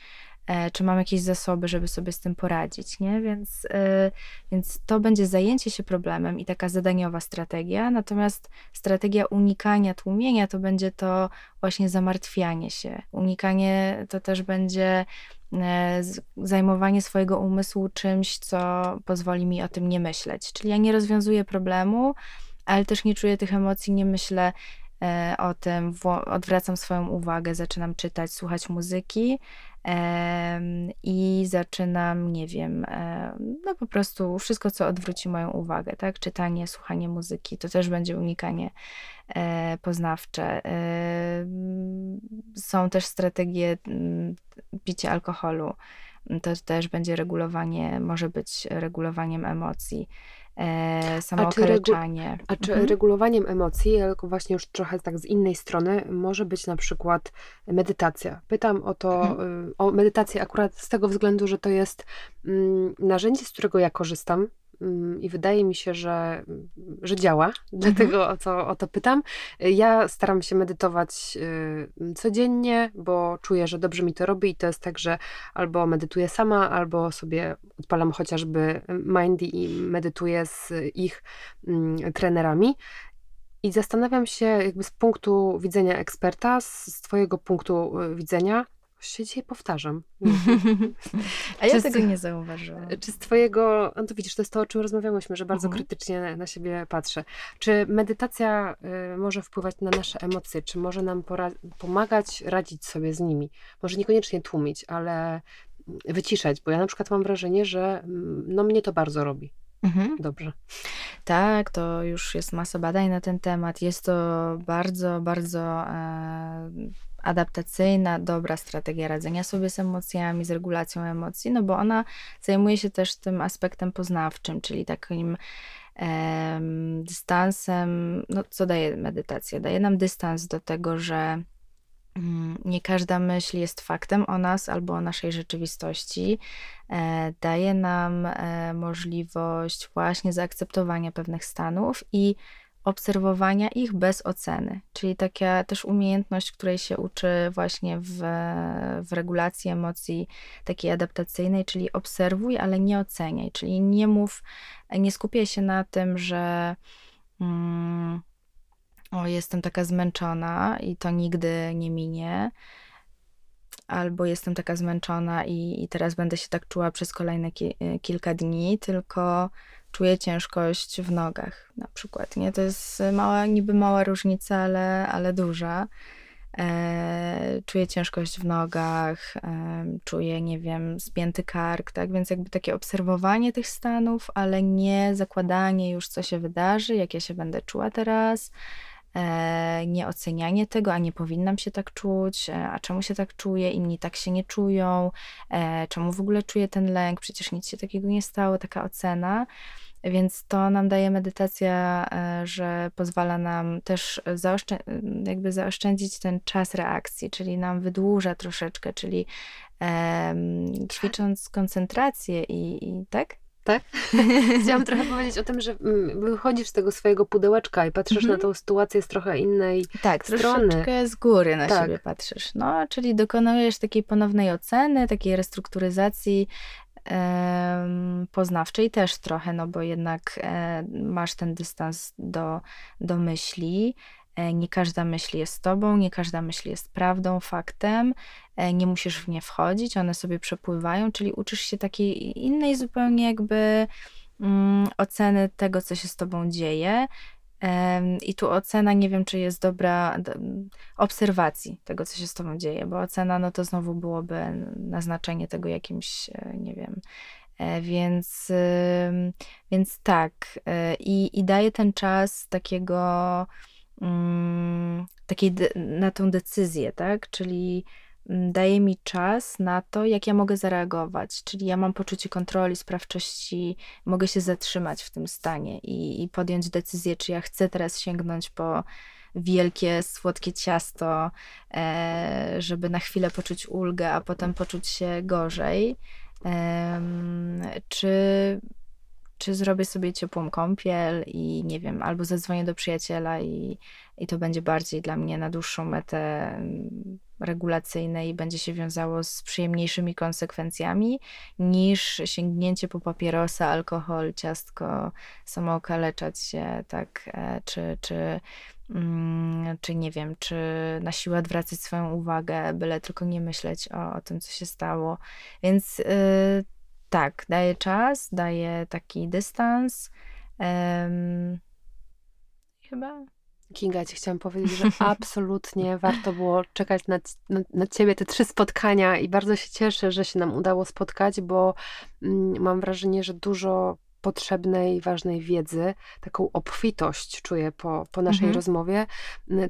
czy mam jakieś zasoby, żeby sobie z tym poradzić, nie? Więc, e, więc to będzie zajęcie się problemem i taka zadaniowa strategia, natomiast strategia unikania tłumienia to będzie to właśnie zamartwianie się. Unikanie to też będzie e, zajmowanie swojego umysłu czymś, co pozwoli mi o tym nie myśleć. Czyli ja nie rozwiązuję problemu, ale też nie czuję tych emocji, nie myślę o tym, odwracam swoją uwagę, zaczynam czytać, słuchać muzyki, i zaczynam, nie wiem, no po prostu wszystko, co odwróci moją uwagę, tak? Czytanie, słuchanie muzyki, to też będzie unikanie e, poznawcze. Są też strategie mm, picia alkoholu. To też będzie regulowanie, może być regulowaniem emocji e, samookaleczanie. A czy, regu- a czy mhm. regulowaniem emocji, tylko właśnie już trochę tak z innej strony, może być na przykład medytacja. Pytam o to, mhm. Y, o medytację akurat z tego względu, że to jest mm, narzędzie, z którego ja korzystam i wydaje mi się, że, że działa, mhm. dlatego o to, o to pytam. Ja staram się medytować y, codziennie, bo czuję, że dobrze mi to robi i to jest tak, że albo medytuję sama, albo sobie odpalam chociażby Mindy i medytuję z ich mm, trenerami. I zastanawiam się, jakby z punktu widzenia eksperta, z Twojego punktu y, widzenia, się dzisiaj powtarzam. A ja tego nie zauważyłam. Czy z twojego, no to widzisz, to jest to, o czym rozmawiałyśmy, że bardzo mhm. krytycznie na, siebie patrzę. Czy medytacja y, może wpływać na nasze emocje? Czy może nam pomagać radzić sobie z nimi? Może niekoniecznie tłumić, ale wyciszać, bo ja na przykład mam wrażenie, że mm, no mnie to bardzo robi. Mhm. Dobrze. Tak, to już jest masa badań na ten temat. Jest to bardzo, bardzo e, adaptacyjna, dobra strategia radzenia sobie z emocjami, z regulacją emocji, no bo ona zajmuje się też tym aspektem poznawczym, czyli takim e, dystansem, no co daje medytacja? Daje nam dystans do tego, że Mm, nie każda myśl jest faktem o nas albo o naszej rzeczywistości. E, daje nam e, możliwość właśnie zaakceptowania pewnych stanów i obserwowania ich bez oceny, czyli taka też umiejętność, której się uczy właśnie w, w regulacji emocji takiej adaptacyjnej, czyli obserwuj, ale nie oceniaj, czyli nie mów, nie skupiaj się na tym, że. Mm, o, jestem taka zmęczona i to nigdy nie minie, albo jestem taka zmęczona i, i teraz będę się tak czuła przez kolejne ki e, kilka dni, tylko czuję ciężkość w nogach na przykład, nie? To jest mała, niby mała różnica, ale, ale duża. E, czuję ciężkość w nogach, e, czuję, nie wiem, spięty kark, tak? Więc jakby takie obserwowanie tych stanów, ale nie zakładanie już, co się wydarzy, jak ja się będę czuła teraz, E, nieocenianie tego, a nie powinnam się tak czuć, e, a czemu się tak czuję, inni tak się nie czują, e, czemu w ogóle czuję ten lęk, przecież nic się takiego nie stało, taka ocena. Więc to nam daje medytacja, że pozwala nam też zaoszczę jakby zaoszczędzić ten czas reakcji, czyli nam wydłuża troszeczkę, czyli ćwicząc koncentrację i, i tak? tak? Chciałam trochę powiedzieć o tym, że mm, wychodzisz z tego swojego pudełeczka i patrzysz na mhm. tą sytuację z trochę innej tak, strony. troszeczkę z góry na tak. siebie patrzysz. No, czyli dokonujesz takiej ponownej oceny, takiej restrukturyzacji poznawczej też trochę, no bo jednak e, masz ten dystans do, do myśli, E, nie każda myśl jest tobą, nie każda myśl jest prawdą, faktem, e, nie musisz w nie wchodzić, one sobie przepływają, czyli uczysz się takiej innej zupełnie jakby mm, oceny tego, co się z tobą dzieje. I tu ocena, nie wiem, czy jest dobra, obserwacji tego, co się z tobą dzieje, bo ocena, no to znowu byłoby naznaczenie tego jakimś, e, nie wiem, więc, więc tak. I, i daje ten czas takiego Mm, takiej na tą decyzję, tak? Czyli daje mi czas na to, jak ja mogę zareagować. Czyli ja mam poczucie kontroli, sprawczości, mogę się zatrzymać w tym stanie i, i podjąć decyzję, czy ja chcę teraz sięgnąć po wielkie, słodkie ciasto, e, żeby na chwilę poczuć ulgę, a potem poczuć się gorzej. E, czy czy zrobię sobie ciepłą kąpiel i nie wiem, albo zadzwonię do przyjaciela i, i to będzie bardziej dla mnie na dłuższą metę mm, regulacyjne i będzie się wiązało z przyjemniejszymi konsekwencjami niż sięgnięcie po papierosa, alkohol, ciastko, samookaleczać się, tak, e, czy, czy, mm, czy nie wiem, czy na siłę odwracać swoją uwagę, byle tylko nie myśleć o, o tym, co się stało. Więc yy, tak, daje czas, daje taki dystans. Um, chyba. Kinga, ci chciałam powiedzieć, że absolutnie warto było czekać na, na, na, ciebie te trzy spotkania i bardzo się cieszę, że się nam udało spotkać, bo mm, mam wrażenie, że dużo potrzebnej, ważnej wiedzy, taką obfitość czuję po, po naszej mhm. rozmowie.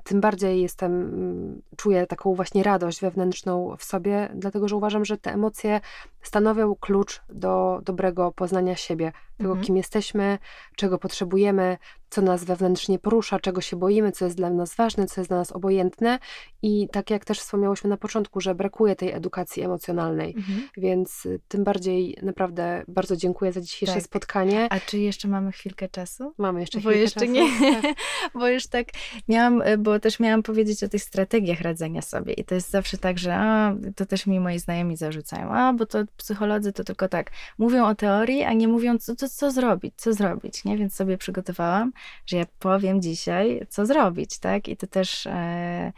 Tym bardziej jestem, czuję taką właśnie radość wewnętrzną w sobie, dlatego że uważam, że te emocje stanowią klucz do dobrego poznania siebie, tego, mhm. kim jesteśmy, czego potrzebujemy, co nas wewnętrznie porusza, czego się boimy, co jest dla nas ważne, co jest dla nas obojętne. I tak jak też wspomniałyśmy na początku, że brakuje tej edukacji emocjonalnej, mhm. więc y, tym bardziej naprawdę bardzo dziękuję za dzisiejsze tak. spotkanie. A czy jeszcze mamy chwilkę czasu? Mamy jeszcze bo chwilkę jeszcze czasu. nie, tak. bo już tak miałam, y, bo też miałam powiedzieć o tych strategiach radzenia sobie i to jest zawsze tak, że a, to też mi moi znajomi zarzucają, a, bo to psycholodzy to tylko tak, mówią o teorii, a nie mówią co, co, co zrobić, co zrobić, nie? Więc sobie przygotowałam że ja powiem dzisiaj, co zrobić, tak? I to też e,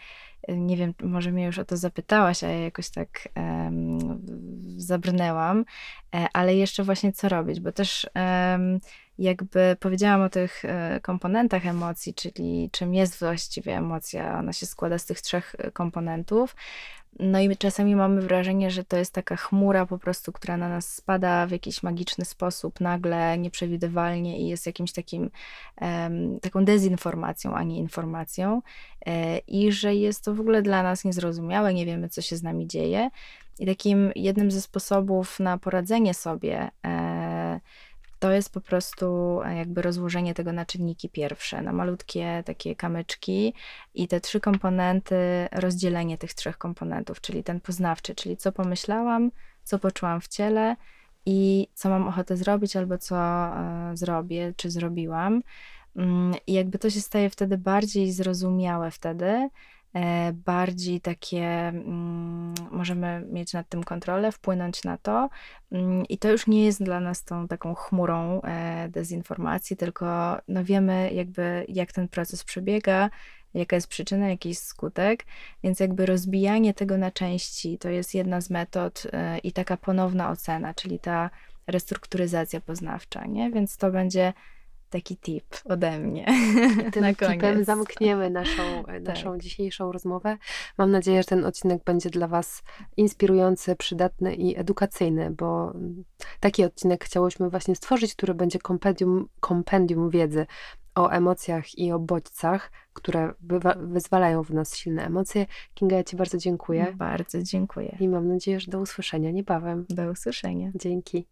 nie wiem, może mnie już o to zapytałaś, a ja jakoś tak zabrnęłam, e, ale jeszcze właśnie co robić, bo też jakby powiedziałam o tych e, komponentach emocji, czyli czym jest właściwie emocja. Ona się składa z tych trzech e, komponentów. No i czasami mamy wrażenie, że to jest taka chmura po prostu, która na nas spada w jakiś magiczny sposób, nagle, nieprzewidywalnie i jest jakimś takim, taką dezinformacją, a nie informacją. E, I że jest to w ogóle dla nas niezrozumiałe, nie wiemy, co się z nami dzieje. I takim jednym ze sposobów na poradzenie sobie to jest po prostu e, jakby rozłożenie tego na czynniki pierwsze, na malutkie takie kamyczki i te trzy komponenty, rozdzielenie tych trzech komponentów, czyli ten poznawczy, czyli co pomyślałam, co poczułam w ciele i co mam ochotę zrobić albo co e, zrobię, czy zrobiłam. Mm, I jakby to się staje wtedy bardziej zrozumiałe wtedy, bardziej takie, mm, możemy mieć nad tym kontrolę, wpłynąć na to. Mm, I to już nie jest dla nas tą taką chmurą e, dezinformacji, tylko no wiemy jakby jak ten proces przebiega, jaka jest przyczyna, jaki jest skutek, więc jakby rozbijanie tego na części to jest jedna z metod e, i taka ponowna ocena, czyli ta restrukturyzacja poznawcza, nie? Więc to będzie taki tip ode mnie. I tym tipem zamkniemy naszą, tak. naszą dzisiejszą rozmowę. Mam nadzieję, że ten odcinek będzie dla Was inspirujący, przydatny i edukacyjny, bo taki odcinek chciałyśmy właśnie stworzyć, który będzie kompendium, kompendium wiedzy o emocjach i o bodźcach, które wyzwalają w nas silne emocje. Kinga, ja Ci bardzo dziękuję. Bardzo dziękuję. I mam nadzieję, że do usłyszenia niebawem. Do usłyszenia. Dzięki.